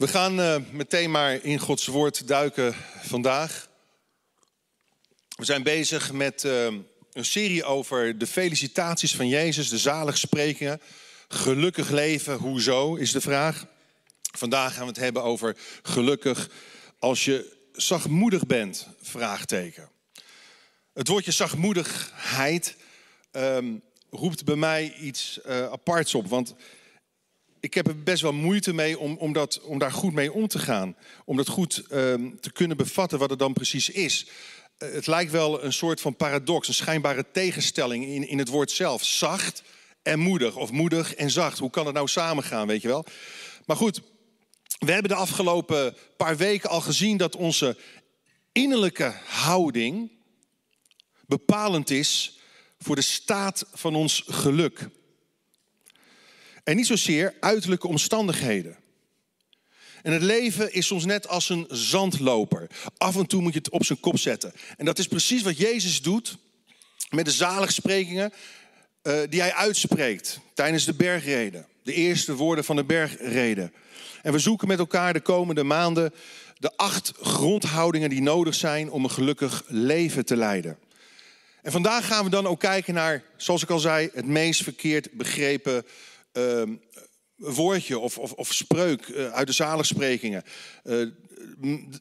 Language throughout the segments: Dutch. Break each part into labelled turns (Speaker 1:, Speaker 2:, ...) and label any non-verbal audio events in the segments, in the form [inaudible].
Speaker 1: We gaan uh, meteen maar in Gods woord duiken vandaag. We zijn bezig met uh, een serie over de felicitaties van Jezus, de zaligsprekingen. Gelukkig leven, hoezo, is de vraag. Vandaag gaan we het hebben over gelukkig als je zachtmoedig bent, vraagteken. Het woordje zachtmoedigheid um, roept bij mij iets uh, aparts op, want ik heb er best wel moeite mee om, om, dat, om daar goed mee om te gaan. Om dat goed um, te kunnen bevatten wat het dan precies is. Uh, het lijkt wel een soort van paradox, een schijnbare tegenstelling in, in het woord zelf. Zacht en moedig, of moedig en zacht. Hoe kan het nou samengaan, weet je wel? Maar goed, we hebben de afgelopen paar weken al gezien dat onze innerlijke houding bepalend is voor de staat van ons geluk. En niet zozeer uiterlijke omstandigheden. En het leven is soms net als een zandloper. Af en toe moet je het op zijn kop zetten. En dat is precies wat Jezus doet met de zaligsprekingen uh, die hij uitspreekt tijdens de bergreden. De eerste woorden van de bergreden. En we zoeken met elkaar de komende maanden de acht grondhoudingen die nodig zijn om een gelukkig leven te leiden. En vandaag gaan we dan ook kijken naar, zoals ik al zei, het meest verkeerd begrepen uh, woordje of, of, of spreuk uh, uit de zaligsprekingen. Uh,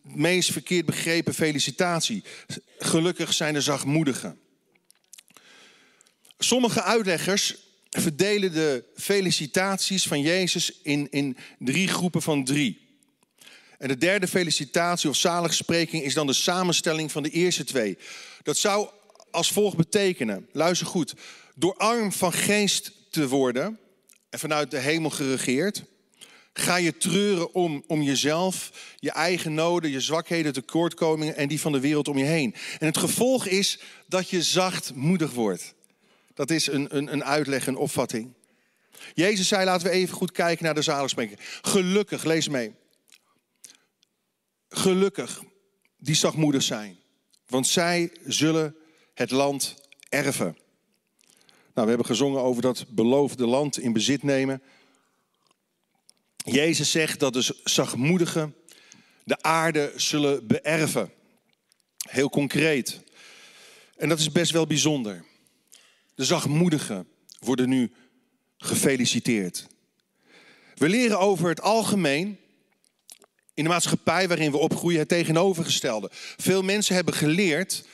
Speaker 1: meest verkeerd begrepen felicitatie. Gelukkig zijn de zachtmoedigen. Sommige uitleggers verdelen de felicitaties van Jezus in, in drie groepen van drie. En de derde felicitatie of zaligspreking is dan de samenstelling van de eerste twee. Dat zou als volgt betekenen, luister goed, door arm van geest te worden en vanuit de hemel geregeerd, ga je treuren om, om jezelf, je eigen noden, je zwakheden, tekortkomingen en die van de wereld om je heen. En het gevolg is dat je zachtmoedig wordt. Dat is een, een, een uitleg, een opvatting. Jezus zei, laten we even goed kijken naar de zaligspreking. Gelukkig, lees mee. Gelukkig die zachtmoedig zijn, want zij zullen het land erven. Nou, we hebben gezongen over dat beloofde land in bezit nemen. Jezus zegt dat de zachtmoedigen de aarde zullen beërven. Heel concreet. En dat is best wel bijzonder. De zachtmoedigen worden nu gefeliciteerd. We leren over het algemeen in de maatschappij waarin we opgroeien het tegenovergestelde. Veel mensen hebben geleerd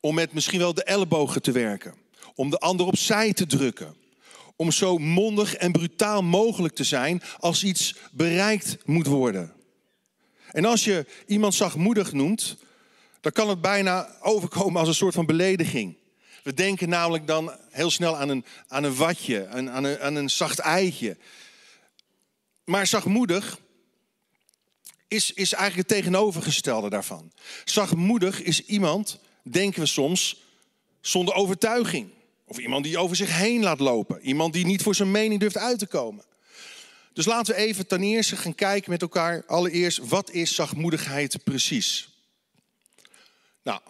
Speaker 1: om met misschien wel de ellebogen te werken, om de ander opzij te drukken, om zo mondig en brutaal mogelijk te zijn als iets bereikt moet worden. En als je iemand zachtmoedig noemt, dan kan het bijna overkomen als een soort van belediging. We denken namelijk dan heel snel aan een, aan een watje, aan, aan, een, aan een zacht eitje. Maar zachtmoedig is, is eigenlijk het tegenovergestelde daarvan. Zachtmoedig is iemand, denken we soms, zonder overtuiging. Of iemand die over zich heen laat lopen. Iemand die niet voor zijn mening durft uit te komen. Dus laten we even ten eerste gaan kijken met elkaar. Allereerst, wat is zachtmoedigheid precies? Nou,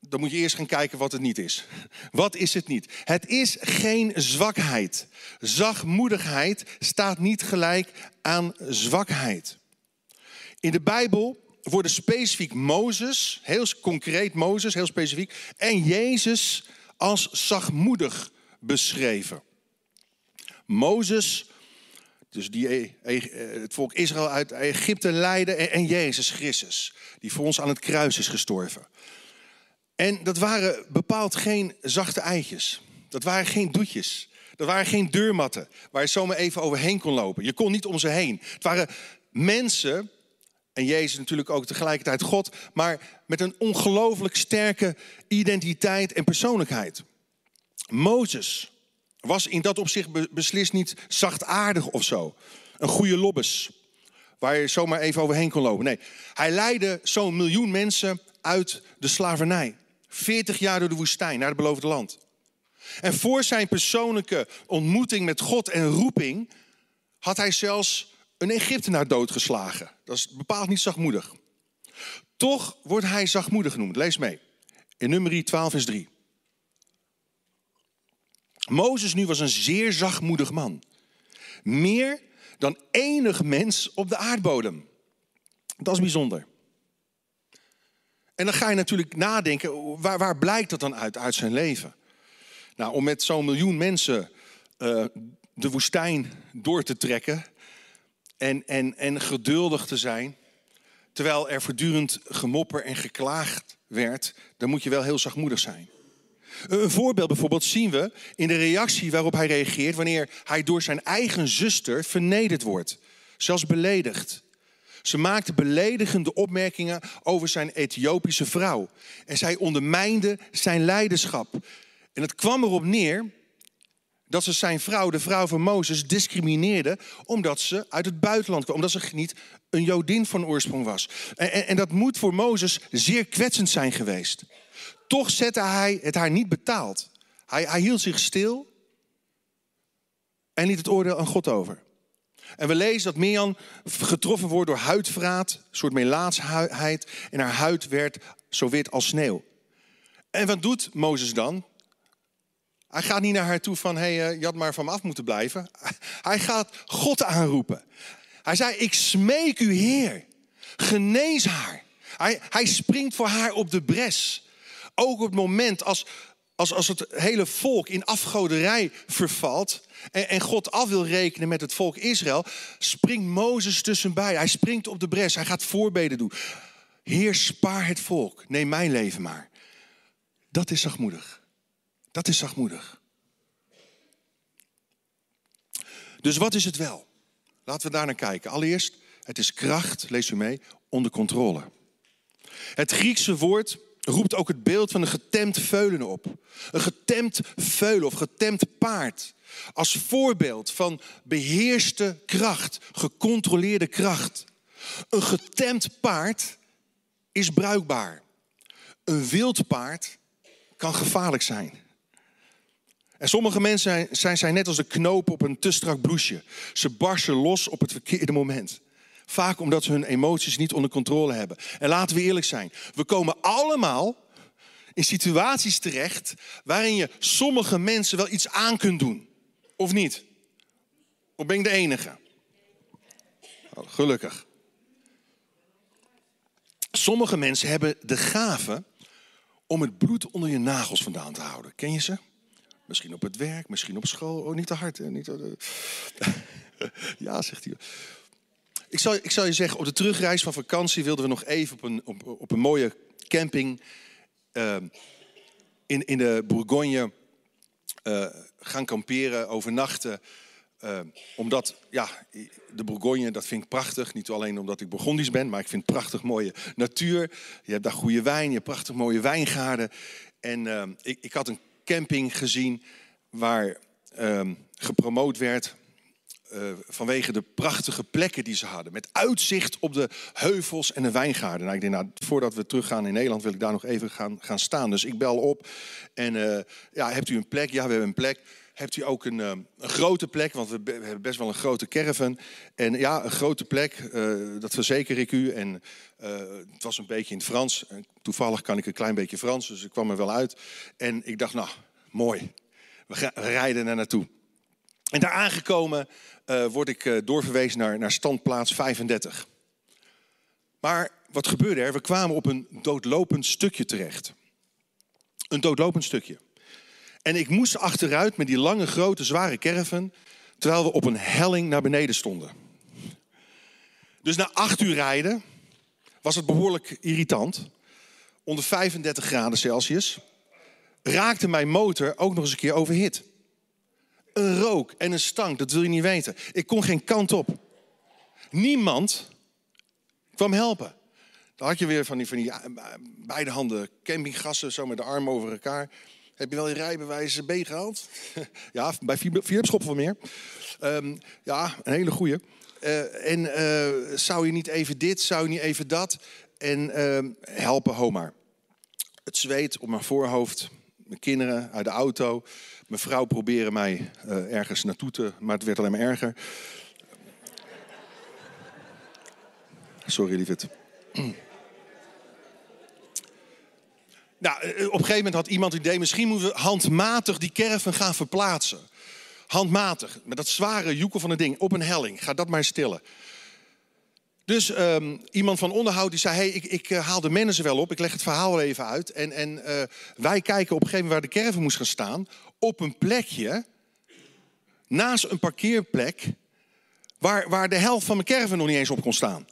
Speaker 1: dan moet je eerst gaan kijken wat het niet is. Wat is het niet? Het is geen zwakheid. Zachtmoedigheid staat niet gelijk aan zwakheid. In de Bijbel worden specifiek Mozes, heel concreet Mozes, heel specifiek, en Jezus als zachtmoedig beschreven. Mozes, dus die eh, eh, het volk Israël uit Egypte leidde, en Jezus Christus, die voor ons aan het kruis is gestorven. En dat waren bepaald geen zachte eitjes. Dat waren geen doetjes. Dat waren geen deurmatten waar je zomaar even overheen kon lopen. Je kon niet om ze heen. Het waren mensen, en Jezus natuurlijk ook tegelijkertijd God, maar met een ongelooflijk sterke identiteit en persoonlijkheid. Mozes was in dat opzicht beslist niet zachtaardig of zo. Een goede lobbes, waar je zomaar even overheen kon lopen. Nee, hij leidde zo'n miljoen mensen uit de slavernij. 40 jaar door de woestijn naar het beloofde land. En voor zijn persoonlijke ontmoeting met God en roeping had hij zelfs een Egyptenaar doodgeslagen. Dat is bepaald niet zachtmoedig. Toch wordt hij zachtmoedig genoemd. Lees mee. In nummer 12 vers 3. Mozes nu was een zeer zachtmoedig man. Meer dan enig mens op de aardbodem. Dat is bijzonder. En dan ga je natuurlijk nadenken, waar, waar blijkt dat dan uit, uit zijn leven? Nou, om met zo'n miljoen mensen uh, de woestijn door te trekken en, en, en geduldig te zijn, terwijl er voortdurend gemopper en geklaagd werd, dan moet je wel heel zachtmoedig zijn. Een voorbeeld bijvoorbeeld zien we in de reactie waarop hij reageert wanneer hij door zijn eigen zuster vernederd wordt, zelfs beledigd. Ze maakte beledigende opmerkingen over zijn Ethiopische vrouw en zij ondermijnde zijn leiderschap. En het kwam erop neer dat ze zijn vrouw, de vrouw van Mozes, discrimineerde omdat ze uit het buitenland kwam, omdat ze niet een Jodin van oorsprong was. En, en, dat moet voor Mozes zeer kwetsend zijn geweest. Toch zette hij het haar niet betaald. Hij, hij hield zich stil en liet het oordeel aan God over. En we lezen dat Mirjam getroffen wordt door huidvraat, een soort melaatsheid, en haar huid werd zo wit als sneeuw. En wat doet Mozes dan? Hij gaat niet naar haar toe van, hé, hey, je had maar van me af moeten blijven. Hij gaat God aanroepen. Hij zei, ik smeek u Heer, genees haar. Hij, hij springt voor haar op de bres. Ook op het moment als, als, als het hele volk in afgoderij vervalt en, en God af wil rekenen met het volk Israël, springt Mozes tussenbij. Hij springt op de bres, hij gaat voorbeden doen. Heer, spaar het volk, neem mijn leven maar. Dat is zachtmoedig. Dat is zachtmoedig. Dus wat is het wel? Laten we daar naar kijken. Allereerst, het is kracht, lees u mee, onder controle. Het Griekse woord roept ook het beeld van een getemd veulen op. Een getemd veulen of getemd paard. Als voorbeeld van beheerste kracht, gecontroleerde kracht. Een getemd paard is bruikbaar. Een wild paard kan gevaarlijk zijn. En sommige mensen zijn, zijn, net als de knoop op een te strak bloesje. Ze barsten los op het verkeerde moment. Vaak omdat ze hun emoties niet onder controle hebben. En laten we eerlijk zijn, we komen allemaal in situaties terecht waarin je sommige mensen wel iets aan kunt doen. Of niet? Of ben ik de enige? Oh, gelukkig. Sommige mensen hebben de gave om het bloed onder je nagels vandaan te houden. Ken je ze? Misschien op het werk, misschien op school. Oh, niet te hard. Hè? Niet te... [laughs] ja, zegt hij. Ik zal, ik je zeggen, op de terugreis van vakantie wilden we nog even op een, op, op een mooie camping uh, in, in de Bourgogne uh, gaan kamperen, overnachten. Uh, omdat, ja, de Bourgogne, dat vind ik prachtig. Niet alleen omdat ik Bourgondisch ben, maar ik vind prachtig mooie natuur. Je hebt daar goede wijn, je hebt prachtig mooie wijngaarden. En uh, ik, ik had een camping gezien waar ehm, gepromoot werd uh, vanwege de prachtige plekken die ze hadden. Met uitzicht op de heuvels en de wijngaarden. Nou, ik denk, nou, voordat we teruggaan in Nederland wil ik daar nog even gaan, gaan staan. Dus ik bel op en uh, ja, hebt u een plek? Ja, we hebben een plek. Hebt u ook een, uh, een grote plek? Want we, hebben best wel een grote caravan. En ja, een grote plek, dat verzeker ik u. En het was een beetje in het Frans. En toevallig kan ik een klein beetje Frans, dus ik kwam er wel uit. En ik dacht, nou, mooi. We, rijden naar naartoe. En daar aangekomen uh, word ik doorverwezen naar, naar standplaats 35. Maar wat gebeurde er? We kwamen op een doodlopend stukje terecht. Een doodlopend stukje. En ik moest achteruit met die lange, grote, zware caravan, terwijl we op een helling naar beneden stonden. Dus na acht uur rijden was het behoorlijk irritant. Onder 35 graden Celsius raakte mijn motor ook nog eens een keer overhit een rook en een stank, dat wil je niet weten. Ik kon geen kant op. Niemand kwam helpen. Dan had je weer van die, van die eh, beide handen campinggassen, zo met de armen over elkaar. Heb je wel je rijbewijs B gehaald? [laughs] ja, bij Philips meer. Um, ja, een hele goeie. Uh, en uh, zou je niet even dit, zou je niet even dat? En uh, helpen, Homar. Het zweet op mijn voorhoofd, mijn kinderen uit de auto. Mijn vrouw probeerde mij uh, ergens naartoe te, maar het werd alleen maar erger. Sorry, lieverd. [clears throat] Nou, eh, op een gegeven moment had iemand het idee, misschien moeten we handmatig die caravan gaan verplaatsen. Handmatig, met dat zware joeken van het ding, op een helling. Ga dat maar stillen. Dus ehm, iemand van onderhoud die zei: hey, ik, ik uh, haal de manager wel op, ik leg het verhaal even uit. En, en wij kijken op een gegeven moment waar de caravan moest gaan staan. Op een plekje, naast een parkeerplek, waar, waar de helft van mijn caravan nog niet eens op kon staan.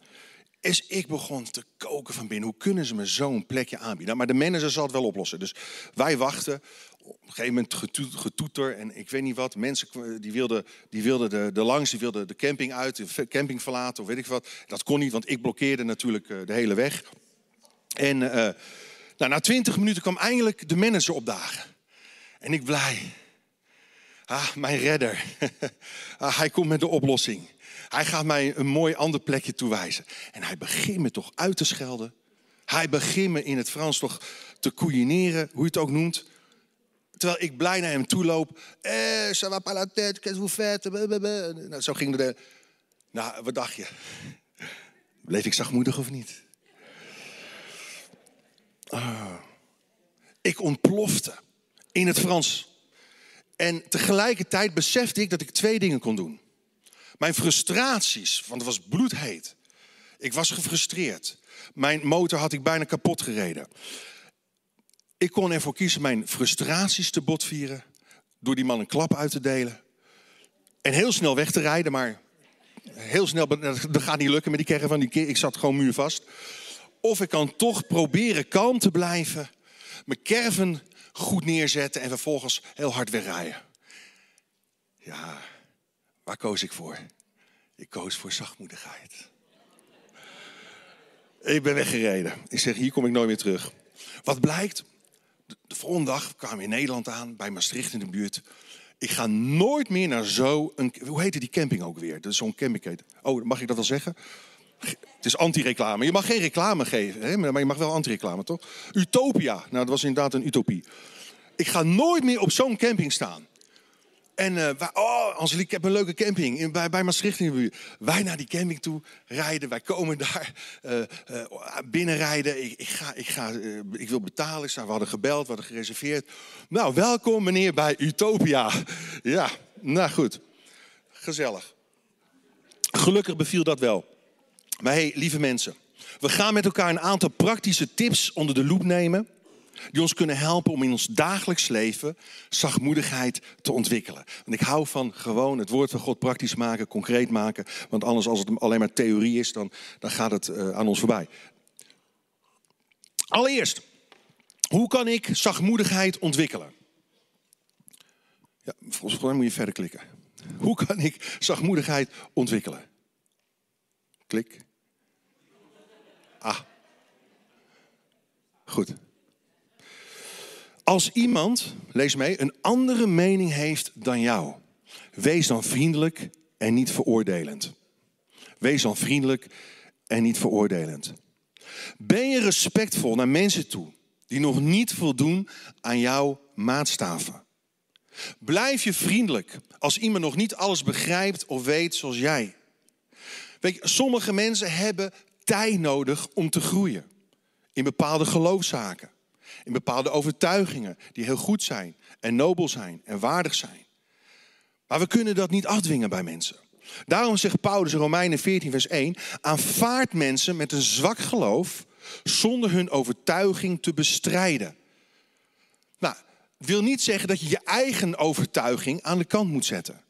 Speaker 1: Dus ik begon te koken van binnen. Hoe kunnen ze me zo'n plekje aanbieden? Maar de manager zal het wel oplossen. Dus wij wachten. Op een gegeven moment getoeter en ik weet niet wat. Mensen die wilden, die wilden de, de langs, die wilden de camping uit, de camping verlaten of weet ik wat. Dat kon niet, want ik blokkeerde natuurlijk eh, de hele weg. En uh, nou, na twintig minuten kwam eindelijk de manager opdagen. En ik blij. Ah, mijn redder. [laughs] ah, hij komt met de oplossing. Hij gaat mij een mooi ander plekje toewijzen. En hij begint me toch uit te schelden. Hij begint me in het Frans toch te koeieneren, hoe je het ook noemt. Terwijl ik blij naar hem toe loop. Eh, ça va pas la tête, qu'est-ce vous faites? Nou, zo ging de... Nou, wat dacht je? Bleef ik zachtmoedig of niet? Oh. Ik ontplofte in het Frans. En tegelijkertijd besefte ik dat ik twee dingen kon doen. Mijn frustraties, want het was bloedheet. Ik was gefrustreerd. Mijn motor had ik bijna kapot gereden. Ik kon ervoor kiezen mijn frustraties te botvieren. Door die man een klap uit te delen. En heel snel weg te rijden, maar heel snel, dat gaat niet lukken met die van Die keer, ik zat gewoon muurvast. Of ik kan toch proberen kalm te blijven. Mijn kerven goed neerzetten en vervolgens heel hard wegrijden. Ja, Waar koos ik voor? Ik koos voor zachtmoedigheid. Ik ben weggereden. Ik zeg, hier kom ik nooit meer terug. Wat blijkt? De volgende dag kwamen we in Nederland aan, bij Maastricht in de buurt. Ik ga nooit meer naar zo'n... Hoe heette die camping ook weer? Dat is zo'n camping. Oh, mag ik dat wel zeggen? Het is anti-reclame. Je mag geen reclame geven, hè? maar je mag wel anti-reclame, toch? Utopia. Nou, dat was inderdaad een utopie. Ik ga nooit meer op zo'n camping staan. En uh, oh, Angelique, ik heb een leuke camping in, bij, bij Maastricht in. Wij naar die camping toe rijden. Wij komen [laughs] daar uh, uh, binnenrijden. Ik, ik, ga, ik, ga, ik wil betalen. We hadden gebeld, we hadden gereserveerd. Nou, welkom meneer bij Utopia. [laughs] Ja, nou goed. Gezellig. Gelukkig beviel dat wel. Maar hey, lieve mensen. We gaan met elkaar een aantal praktische tips onder de loep nemen die ons kunnen helpen om in ons dagelijks leven zachtmoedigheid te ontwikkelen. Want ik hou van gewoon het woord van God praktisch maken, concreet maken. Want anders als het alleen maar theorie is, dan, dan gaat het uh, aan ons voorbij. Allereerst, hoe kan ik zachtmoedigheid ontwikkelen? Ja, volgens mij moet je verder klikken. Hoe kan ik zachtmoedigheid ontwikkelen? Klik. Ah. Goed. Als iemand, lees mee, een andere mening heeft dan jou, wees dan vriendelijk en niet veroordelend. Wees dan vriendelijk en niet veroordelend. Ben je respectvol naar mensen toe die nog niet voldoen aan jouw maatstaven? Blijf je vriendelijk als iemand nog niet alles begrijpt of weet zoals jij. Weet je, sommige mensen hebben tijd nodig om te groeien in bepaalde geloofszaken in bepaalde overtuigingen die heel goed zijn en nobel zijn en waardig zijn. Maar we kunnen dat niet afdwingen bij mensen. Daarom zegt Paulus in Romeinen 14, vers 1: aanvaard mensen met een zwak geloof zonder hun overtuiging te bestrijden. Nou, wil niet zeggen dat je je eigen overtuiging aan de kant moet zetten.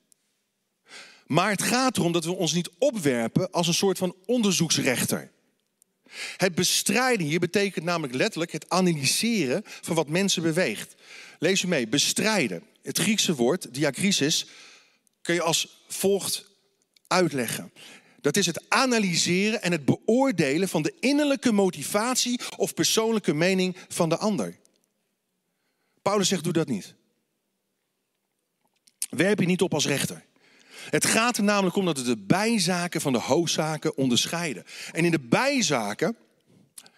Speaker 1: Maar het gaat erom dat we ons niet opwerpen als een soort van onderzoeksrechter. Het bestrijden hier betekent namelijk letterlijk het analyseren van wat mensen beweegt. Lees je mee, bestrijden. Het Griekse woord, diakrisis, kun je als volgt uitleggen. Dat is het analyseren en het beoordelen van de innerlijke motivatie of persoonlijke mening van de ander. Paulus zegt, doe dat niet. Werp je niet op als rechter. Het gaat er namelijk om dat we de bijzaken van de hoofdzaken onderscheiden. En in de bijzaken,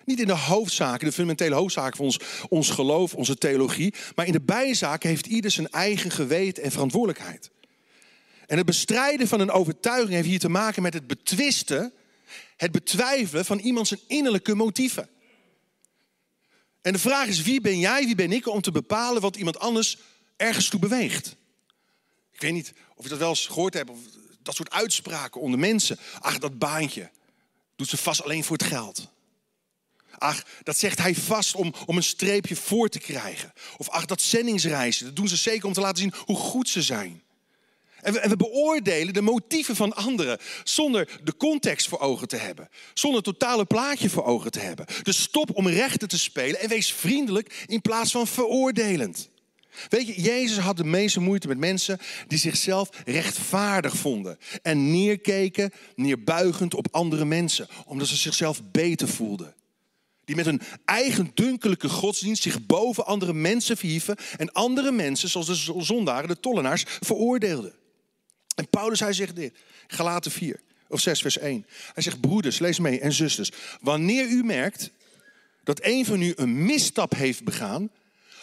Speaker 1: niet in de hoofdzaken, de fundamentele hoofdzaken van ons, ons geloof, onze theologie, maar in de bijzaken heeft ieder zijn eigen geweten en verantwoordelijkheid. En het bestrijden van een overtuiging heeft hier te maken met het betwisten, het betwijfelen van iemand zijn innerlijke motieven. En de vraag is, wie ben jij, wie ben ik om te bepalen wat iemand anders ergens toe beweegt? Ik weet niet of je dat wel eens gehoord hebt, of dat soort uitspraken onder mensen. Ach, dat baantje. doet ze vast alleen voor het geld. Ach, dat zegt hij vast om, om een streepje voor te krijgen. Of ach, dat zendingsreizen, dat doen ze zeker om te laten zien hoe goed ze zijn. En we, en we, beoordelen de motieven van anderen zonder de context voor ogen te hebben. Zonder het totale plaatje voor ogen te hebben. Dus stop om rechten te spelen en wees vriendelijk in plaats van veroordelend. Weet je, Jezus had de meeste moeite met mensen die zichzelf rechtvaardig vonden. En neerkeken, neerbuigend op andere mensen, omdat ze zichzelf beter voelden. Die met een eigen dunkelijke godsdienst zich boven andere mensen verhieven en andere mensen, zoals de zondaren, de tollenaars, veroordeelden. En Paulus, hij zegt dit, Galaten 4 of 6 vers 1. Hij zegt, broeders, lees mee, en zusters, wanneer u merkt dat een van u een misstap heeft begaan,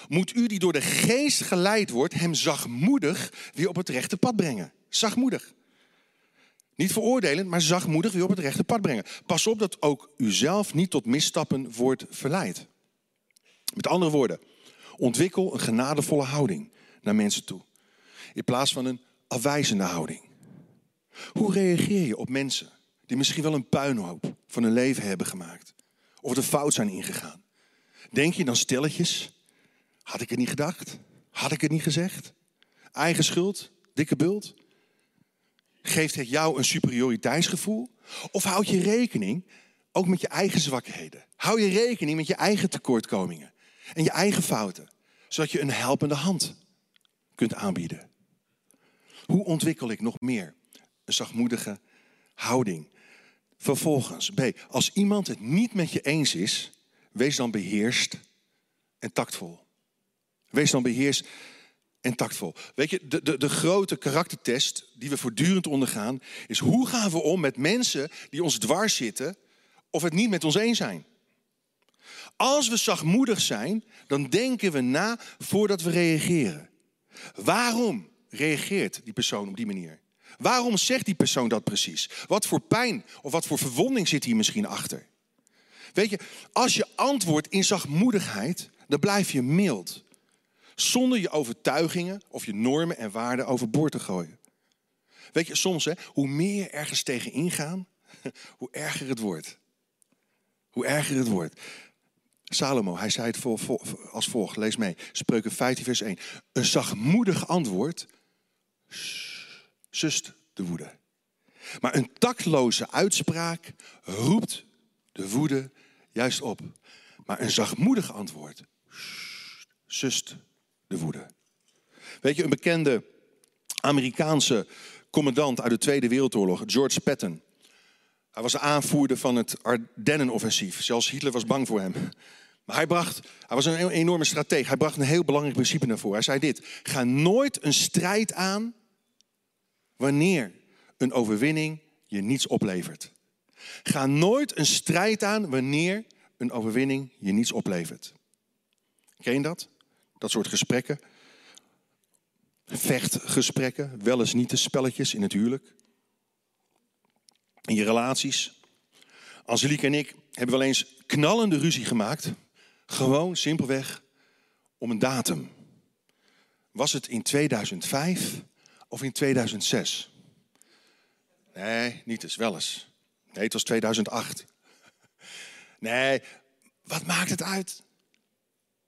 Speaker 1: moet u die door de geest geleid wordt, hem zachtmoedig weer op het rechte pad brengen. Zachtmoedig. Niet veroordelend, maar zachtmoedig weer op het rechte pad brengen. Pas op dat ook u zelf niet tot misstappen wordt verleid. Met andere woorden, ontwikkel een genadevolle houding naar mensen toe. In plaats van een afwijzende houding. Hoe reageer je op mensen die misschien wel een puinhoop van hun leven hebben gemaakt? Of er fout zijn ingegaan? Denk je dan stilletjes, had ik het niet gedacht? Had ik het niet gezegd? Eigen schuld? Dikke bult? Geeft het jou een superioriteitsgevoel? Of houd je rekening ook met je eigen zwakheden? Hou je rekening met je eigen tekortkomingen en je eigen fouten, zodat je een helpende hand kunt aanbieden? Hoe ontwikkel ik nog meer een zachtmoedige houding? Vervolgens, B, als iemand het niet met je eens is, wees dan beheerst en tactvol. Wees dan beheerst en tactvol. Weet je, de, de, de grote karaktertest die we voortdurend ondergaan, is hoe gaan we om met mensen die ons dwars zitten of het niet met ons eens zijn. Als we zachtmoedig zijn, dan denken we na voordat we reageren. Waarom reageert die persoon op die manier? Waarom zegt die persoon dat precies? Wat voor pijn of wat voor verwonding zit hier misschien achter? Weet je, als je antwoordt in zachtmoedigheid, dan blijf je mild zonder je overtuigingen of je normen en waarden overboord te gooien. Weet je, soms hè, hoe meer je ergens tegen ingaan, [laughs] hoe erger het wordt. Hoe erger het wordt. Salomo, hij zei het als volgt, lees mee. Spreuken 15 vers 1. Een zachtmoedig antwoord sust de woede. Maar een tactloze uitspraak roept de woede juist op. Maar een zachtmoedig antwoord sust de woede. Weet je, een bekende Amerikaanse commandant uit de Tweede Wereldoorlog, George Patton. Hij was de aanvoerder van het Ardennenoffensief. Zelfs Hitler was bang voor hem. Maar hij, bracht, hij was een enorme strateeg. Hij bracht een heel belangrijk principe naar voren. Hij zei dit: ga nooit een strijd aan wanneer een overwinning je niets oplevert. Ga nooit een strijd aan wanneer een overwinning je niets oplevert. Ken je dat? Dat soort gesprekken. Vechtgesprekken, wel eens niet de spelletjes in het huwelijk. In je relaties. Angelique en ik hebben wel eens knallende ruzie gemaakt. Gewoon simpelweg om een datum. Was het in 2005 of in 2006? Nee, niet eens, wel eens. Nee, het was 2008. Nee, wat maakt het uit?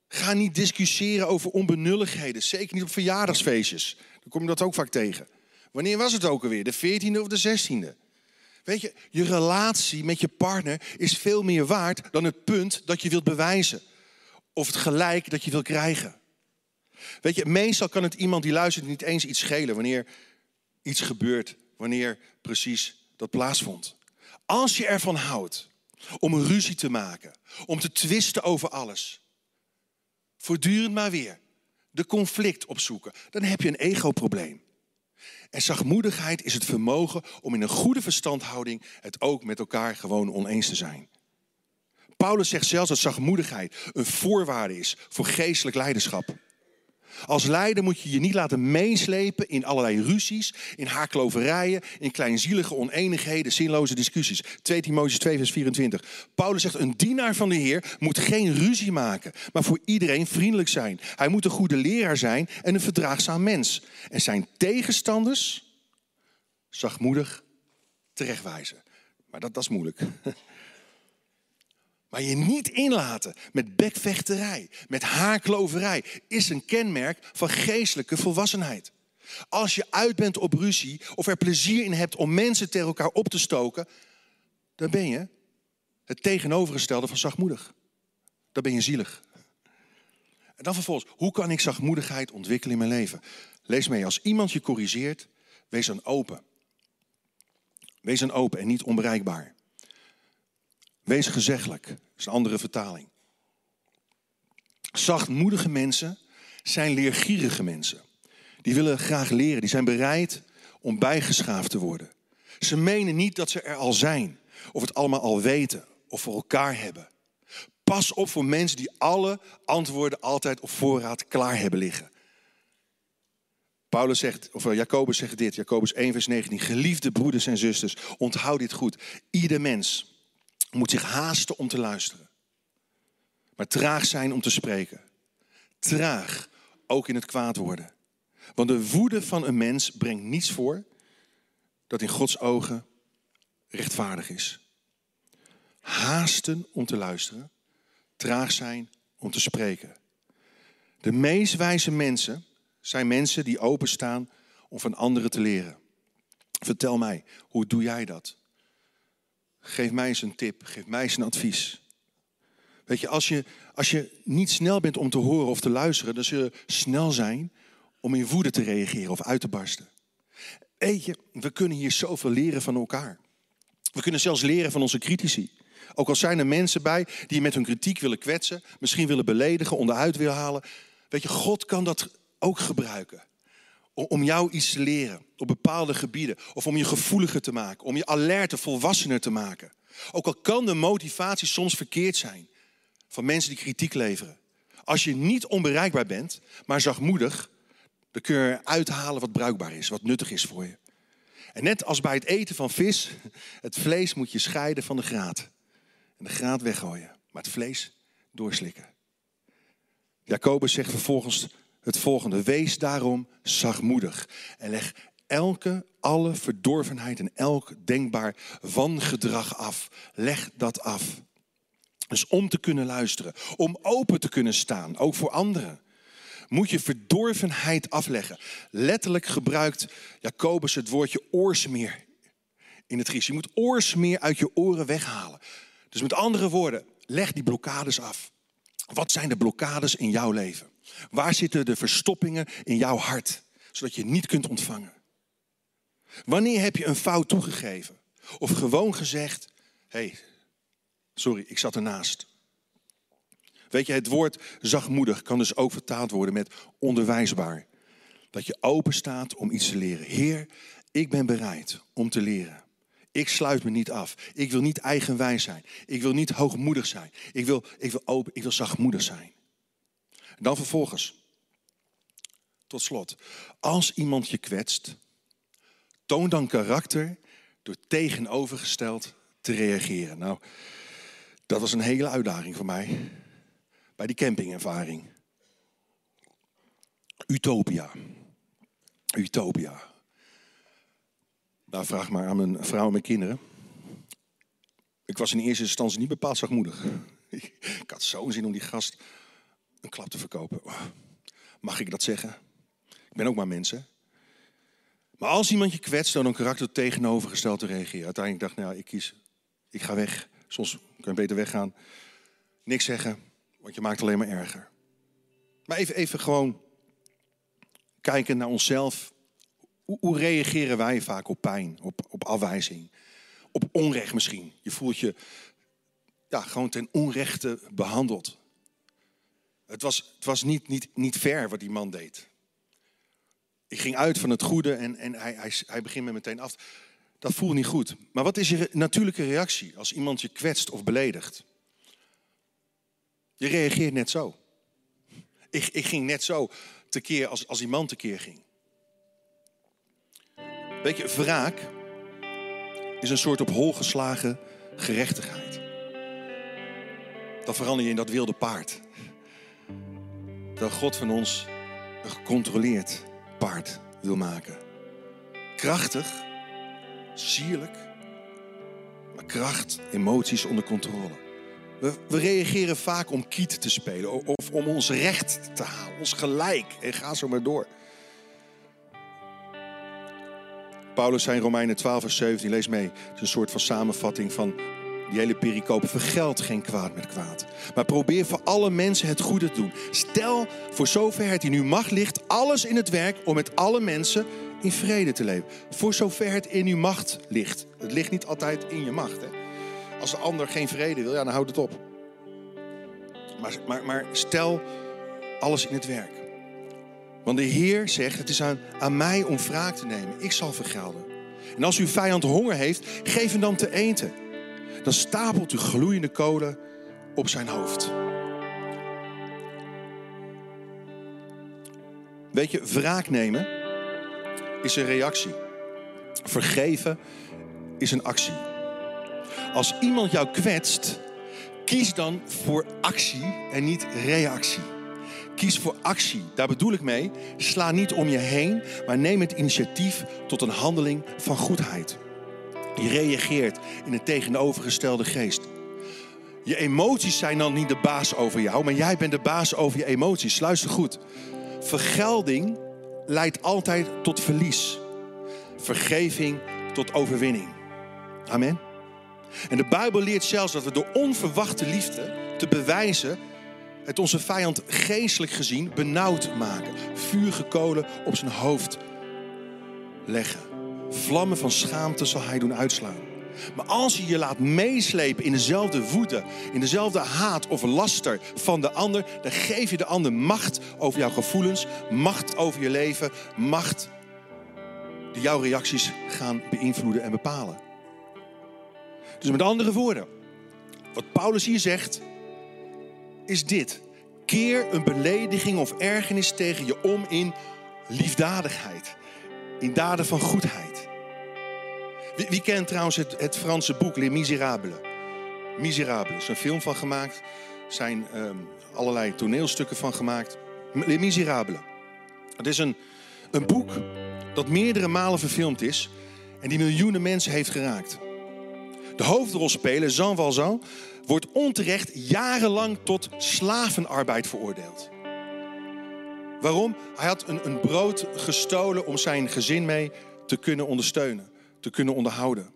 Speaker 1: Ga niet discussiëren over onbenulligheden. Zeker niet op verjaardagsfeestjes. Dan kom je dat ook vaak tegen. Wanneer was het ook alweer? De 14e of de 16e? Weet je, je relatie met je partner is veel meer waard dan het punt dat je wilt bewijzen. Of het gelijk dat je wilt krijgen. Weet je, meestal kan het iemand die luistert niet eens iets schelen wanneer iets gebeurt. Wanneer precies dat plaatsvond. Als je ervan houdt om een ruzie te maken, om te twisten over alles voortdurend maar weer de conflict opzoeken, dan heb je een ego-probleem. En zachtmoedigheid is het vermogen om in een goede verstandhouding het ook met elkaar gewoon oneens te zijn. Paulus zegt zelfs dat zachtmoedigheid een voorwaarde is voor geestelijk leiderschap. Als leider moet je je niet laten meeslepen in allerlei ruzies, in haakloverijen, in kleinzielige oneenigheden, zinloze discussies. 2 Timotheüs 2 vers 24. Paulus zegt, een dienaar van de Heer moet geen ruzie maken, maar voor iedereen vriendelijk zijn. Hij moet een goede leraar zijn en een verdraagzaam mens. En zijn tegenstanders zachtmoedig terechtwijzen. Maar dat, dat is moeilijk. [laughs] Maar je niet inlaten met bekvechterij, met haarkloverij, is een kenmerk van geestelijke volwassenheid. Als je uit bent op ruzie of er plezier in hebt om mensen tegen elkaar op te stoken, dan ben je het tegenovergestelde van zachtmoedig. Dan ben je zielig. En dan vervolgens, hoe kan ik zachtmoedigheid ontwikkelen in mijn leven? Lees mee, als iemand je corrigeert, wees dan open. Wees dan open en niet onbereikbaar. Wees gezeggelijk, dat is een andere vertaling. Zachtmoedige mensen zijn leergierige mensen. Die willen graag leren, die zijn bereid om bijgeschaafd te worden. Ze menen niet dat ze er al zijn, of het allemaal al weten, of voor elkaar hebben. Pas op voor mensen die alle antwoorden altijd op voorraad klaar hebben liggen. Paulus zegt, of Jacobus zegt dit, Jacobus 1 vers 19. Geliefde broeders en zusters, onthoud dit goed. Ieder mens moet zich haasten om te luisteren. Maar traag zijn om te spreken. Traag ook in het kwaad worden. Want de woede van een mens brengt niets voor dat in Gods ogen rechtvaardig is. Haasten om te luisteren. Traag zijn om te spreken. De meest wijze mensen zijn mensen die openstaan om van anderen te leren. Vertel mij, hoe doe jij dat? Geef mij eens een tip, geef mij eens een advies. Weet je, als je, als je niet snel bent om te horen of te luisteren, dan zul je snel zijn om in woede te reageren of uit te barsten. Weet je, we kunnen hier zoveel leren van elkaar. We kunnen zelfs leren van onze critici. Ook al zijn er mensen bij die je met hun kritiek willen kwetsen, misschien willen beledigen, onderuit willen halen. Weet je, God kan dat ook gebruiken. Om jou iets te leren op bepaalde gebieden. Of om je gevoeliger te maken. Om je alerte, volwassener te maken. Ook al kan de motivatie soms verkeerd zijn. Van mensen die kritiek leveren. Als je niet onbereikbaar bent, maar zachtmoedig. Dan kun je uithalen wat bruikbaar is. Wat nuttig is voor je. En net als bij het eten van vis. Het vlees moet je scheiden van de graat. En de graat weggooien. Maar het vlees doorslikken. Jacobus zegt vervolgens het volgende. Wees daarom zachtmoedig en leg elke, alle verdorvenheid en elk denkbaar wangedrag af. Leg dat af. Dus om te kunnen luisteren, om open te kunnen staan, ook voor anderen, moet je verdorvenheid afleggen. Letterlijk gebruikt Jacobus het woordje oorsmeer in het Grieks. Je moet oorsmeer uit je oren weghalen. Dus met andere woorden, leg die blokkades af. Wat zijn de blokkades in jouw leven? Waar zitten de verstoppingen in jouw hart, zodat je niet kunt ontvangen? Wanneer heb je een fout toegegeven? Of gewoon gezegd, hé, hey, sorry, ik zat ernaast. Weet je, het woord zachtmoedig kan dus ook vertaald worden met onderwijsbaar. Dat je open staat om iets te leren. Heer, ik ben bereid om te leren. Ik sluit me niet af. Ik wil niet eigenwijs zijn. Ik wil niet hoogmoedig zijn. Ik wil, ik wil open, ik wil zachtmoedig zijn. Dan vervolgens, tot slot, als iemand je kwetst, toon dan karakter door tegenovergesteld te reageren. Nou, dat was een hele uitdaging voor mij bij die campingervaring. Utopia. Utopia. Nou, vraag maar aan mijn vrouw en mijn kinderen. Ik was in eerste instantie niet bepaald zachtmoedig. [laughs] Ik had zo'n zin om die gast klap te verkopen. Mag ik dat zeggen? Ik ben ook maar mensen. Maar als iemand je kwetst, dan een karakter tegenovergesteld te reageren. Uiteindelijk dacht ik, nou, ik kies, ik ga weg. Soms kun je beter weggaan. Niks zeggen, want je maakt alleen maar erger. Maar even, even gewoon kijken naar onszelf. Hoe, hoe reageren wij vaak op pijn, op, op afwijzing, op onrecht misschien? Je voelt je ja, gewoon ten onrechte behandeld. Het was, het was niet, niet, niet ver wat die man deed. Ik ging uit van het goede en, en hij, hij, hij begint me meteen af. Dat voelt niet goed. Maar wat is je natuurlijke reactie als iemand je kwetst of beledigt? Je reageert net zo. Ik, ik ging net zo tekeer als, als die man tekeer ging. Weet je, wraak is een soort op hol geslagen gerechtigheid. Dan verander je in dat wilde paard dat God van ons een gecontroleerd paard wil maken. Krachtig, sierlijk, maar kracht, emoties onder controle. We, we reageren vaak om kiet te spelen of om ons recht te halen, ons gelijk. En ga zo maar door. Paulus zei in Romeinen 12, vers 17, lees mee. Het is een soort van samenvatting van die hele pericoop. Vergeld geen kwaad met kwaad. Maar probeer voor alle mensen het goede te doen. Stel voor zover het in uw macht ligt, alles in het werk om met alle mensen in vrede te leven. Voor zover het in uw macht ligt. Het ligt niet altijd in je macht. Hè? Als de ander geen vrede wil, ja, dan houd het op. Maar, maar, maar stel alles in het werk. Want de Heer zegt, het is aan, aan mij om wraak te nemen. Ik zal vergelden. En als uw vijand honger heeft, geef hem dan te eten. Dan stapelt u gloeiende kolen op zijn hoofd. Weet je, wraak nemen is een reactie. Vergeven is een actie. Als iemand jou kwetst, kies dan voor actie en niet reactie. Kies voor actie. Daar bedoel ik mee. Sla niet om je heen, maar neem het initiatief tot een handeling van goedheid. Je reageert in een tegenovergestelde geest. Je emoties zijn dan niet de baas over jou, maar jij bent de baas over je emoties. Luister goed. Vergelding leidt altijd tot verlies. Vergeving tot overwinning. Amen. En de Bijbel leert zelfs dat we door onverwachte liefde te bewijzen het onze vijand geestelijk gezien benauwd maken. Vuurgekolen op zijn hoofd leggen. Vlammen van schaamte zal hij doen uitslaan. Maar als je je laat meeslepen in dezelfde woede, in dezelfde haat of laster van de ander, dan geef je de ander macht over jouw gevoelens, macht over je leven, macht die jouw reacties gaan beïnvloeden en bepalen. Dus met andere woorden, wat Paulus hier zegt, is dit. Keer een belediging of ergernis tegen je om in liefdadigheid, in daden van goedheid. Wie, wie kent trouwens het, Franse boek Les Miserables? Miserables, er is een film van gemaakt, er zijn um, allerlei toneelstukken van gemaakt. Les Miserables. Het is een, een boek dat meerdere malen verfilmd is en die miljoenen mensen heeft geraakt. De hoofdrolspeler, Jean Valjean, wordt onterecht jarenlang tot slavenarbeid veroordeeld. Waarom? Hij had een, een brood gestolen om zijn gezin mee te kunnen ondersteunen, te kunnen onderhouden.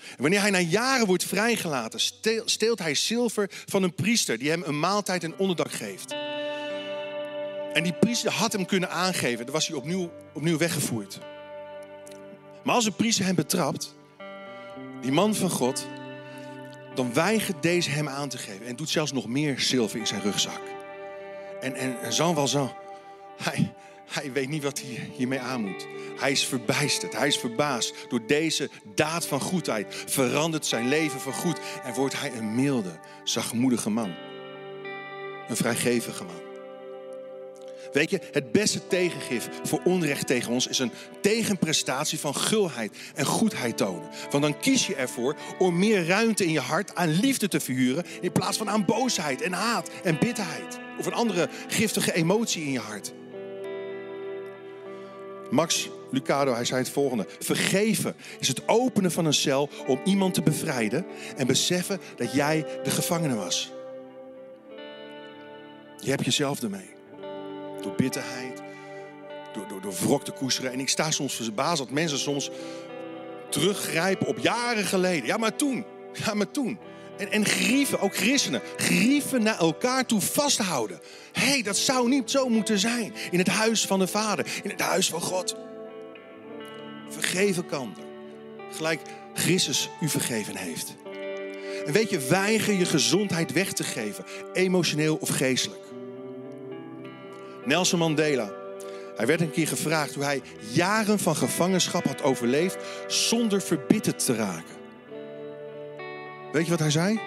Speaker 1: En wanneer hij na jaren wordt vrijgelaten, steelt hij zilver van een priester die hem een maaltijd en onderdak geeft. En die priester had hem kunnen aangeven, dan was hij opnieuw, opnieuw weggevoerd. Maar als een priester hem betrapt, die man van God, dan weigert deze hem aan te geven. En doet zelfs nog meer zilver in zijn rugzak. En, en Jean Valjean, hij, hij weet niet wat hij hiermee aan moet. Hij is verbijsterd, hij is verbaasd door deze daad van goedheid. Verandert zijn leven voor goed en wordt hij een milde, zachtmoedige man. Een vrijgevige man. Weet je, het beste tegengif voor onrecht tegen ons is een tegenprestatie van gulheid en goedheid tonen. Want dan kies je ervoor om meer ruimte in je hart aan liefde te verhuren in plaats van aan boosheid en haat en bitterheid of een andere giftige emotie in je hart. Max Lucado, hij zei het volgende. Vergeven is het openen van een cel om iemand te bevrijden en beseffen dat jij de gevangene was. Je hebt jezelf ermee door bitterheid, door, door, door wrok te koesteren. En ik sta soms verbaasd dat mensen soms teruggrijpen op jaren geleden. Ja, maar toen. Ja, maar toen. En, en grieven, ook christenen, grieven naar elkaar toe vasthouden. Hé, hey, dat zou niet zo moeten zijn. In het huis van de Vader, in het huis van God. Vergeven kan Gelijk Christus u vergeven heeft. En weet je, weiger je gezondheid weg te geven, emotioneel of geestelijk. Nelson Mandela. Hij werd een keer gevraagd hoe hij jaren van gevangenschap had overleefd zonder verbitterd te raken. Weet je wat hij zei?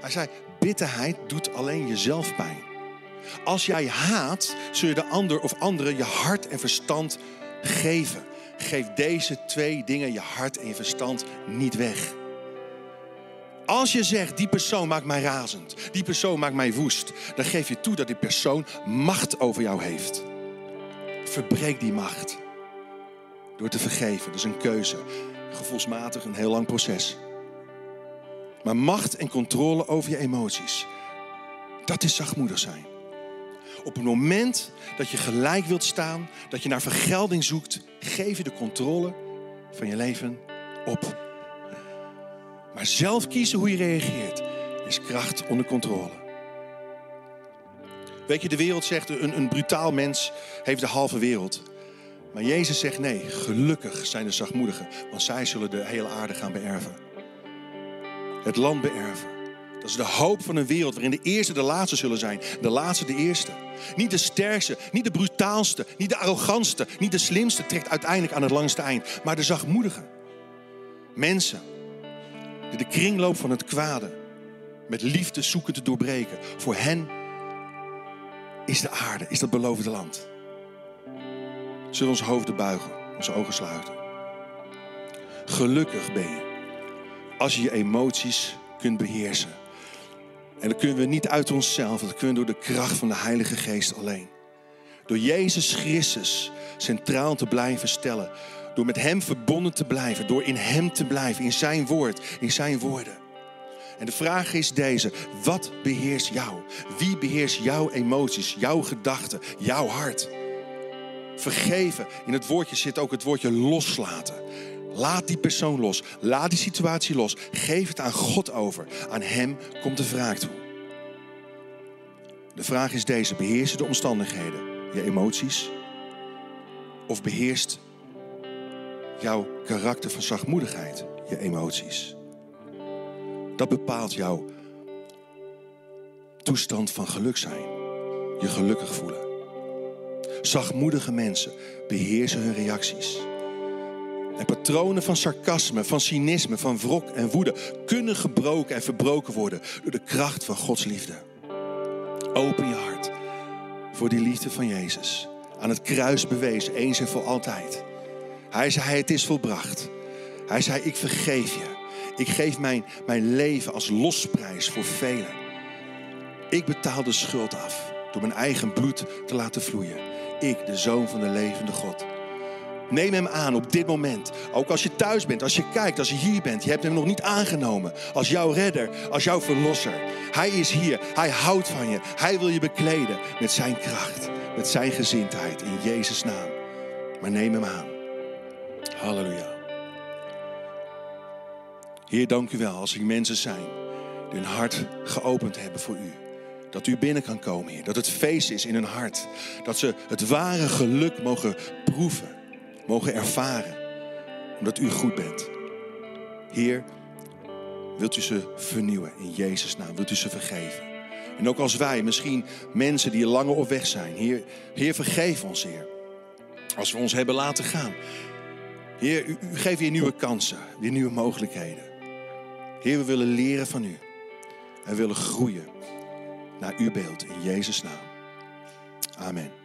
Speaker 1: Hij zei: bitterheid doet alleen jezelf pijn. Als jij haat, zul je de ander of anderen je hart en verstand geven. Geef deze twee dingen, je hart en je verstand, niet weg. Als je zegt, die persoon maakt mij razend, die persoon maakt mij woest, dan geef je toe dat die persoon macht over jou heeft. Verbreek die macht door te vergeven. Dat is een keuze. Gevoelsmatig een heel lang proces. Maar macht en controle over je emoties, dat is zachtmoedig zijn. Op het moment dat je gelijk wilt staan, dat je naar vergelding zoekt, geef je de controle van je leven op. Maar zelf kiezen hoe je reageert is kracht onder controle. Weet je, de wereld zegt een, een brutaal mens heeft de halve wereld. Maar Jezus zegt nee, gelukkig zijn de zachtmoedigen, want zij zullen de hele aarde gaan beërven. Het land beërven. Dat is de hoop van een wereld waarin de eerste de laatste zullen zijn, de laatste de eerste. Niet de sterkste, niet de brutaalste, niet de arrogantste, niet de slimste trekt uiteindelijk aan het langste eind, maar de zachtmoedigen. Mensen die de kringloop van het kwade met liefde zoeken te doorbreken. Voor hen is de aarde, is dat beloofde land. Zullen we onze hoofden buigen, onze ogen sluiten. Gelukkig ben je als je je emoties kunt beheersen. En dat kunnen we niet uit onszelf, dat kunnen we door de kracht van de Heilige Geest alleen. Door Jezus Christus centraal te blijven stellen. Door met Hem verbonden te blijven. Door in Hem te blijven, in Zijn woord, in Zijn woorden. En de vraag is deze: wat beheerst jou? Wie beheerst jouw emoties, jouw gedachten, jouw hart? Vergeven. In het woordje zit ook het woordje loslaten. Laat die persoon los. Laat die situatie los. Geef het aan God over. Aan Hem komt de vraag toe. De vraag is deze: beheersen de omstandigheden je emoties? Of beheerst jouw karakter van zachtmoedigheid je emoties? Dat bepaalt jouw toestand van geluk zijn. Je gelukkig voelen. Zachtmoedige mensen beheersen hun reacties. En patronen van sarcasme, van cynisme, van wrok en woede kunnen gebroken en verbroken worden door de kracht van Gods liefde. Open je hart voor die liefde van Jezus. Aan het kruis bewezen, eens en voor altijd. Hij zei, het is volbracht. Hij zei, ik vergeef je. Ik geef mijn, mijn leven als losprijs voor velen. Ik betaal de schuld af door mijn eigen bloed te laten vloeien. Ik, de zoon van de levende God. Neem hem aan op dit moment. Ook als je thuis bent, als je kijkt, als je hier bent. Je hebt hem nog niet aangenomen als jouw redder, als jouw verlosser. Hij is hier. Hij houdt van je. Hij wil je bekleden met zijn kracht, met zijn gezindheid in Jezus' naam. Maar neem hem aan. Halleluja. Heer, dank u wel als er mensen zijn die hun hart geopend hebben voor u. Dat u binnen kan komen, Heer. Dat het feest is in hun hart. Dat ze het ware geluk mogen proeven, mogen ervaren. Omdat u goed bent. Heer, wilt u ze vernieuwen in Jezus' naam? Wilt u ze vergeven? En ook als wij, misschien mensen die langer op weg zijn. Heer, Heer vergeef ons, Heer. Als we ons hebben laten gaan. Heer, u, geeft weer nieuwe kansen, weer nieuwe mogelijkheden. Heer, we willen leren van u. En willen groeien naar uw beeld in Jezus' naam. Amen.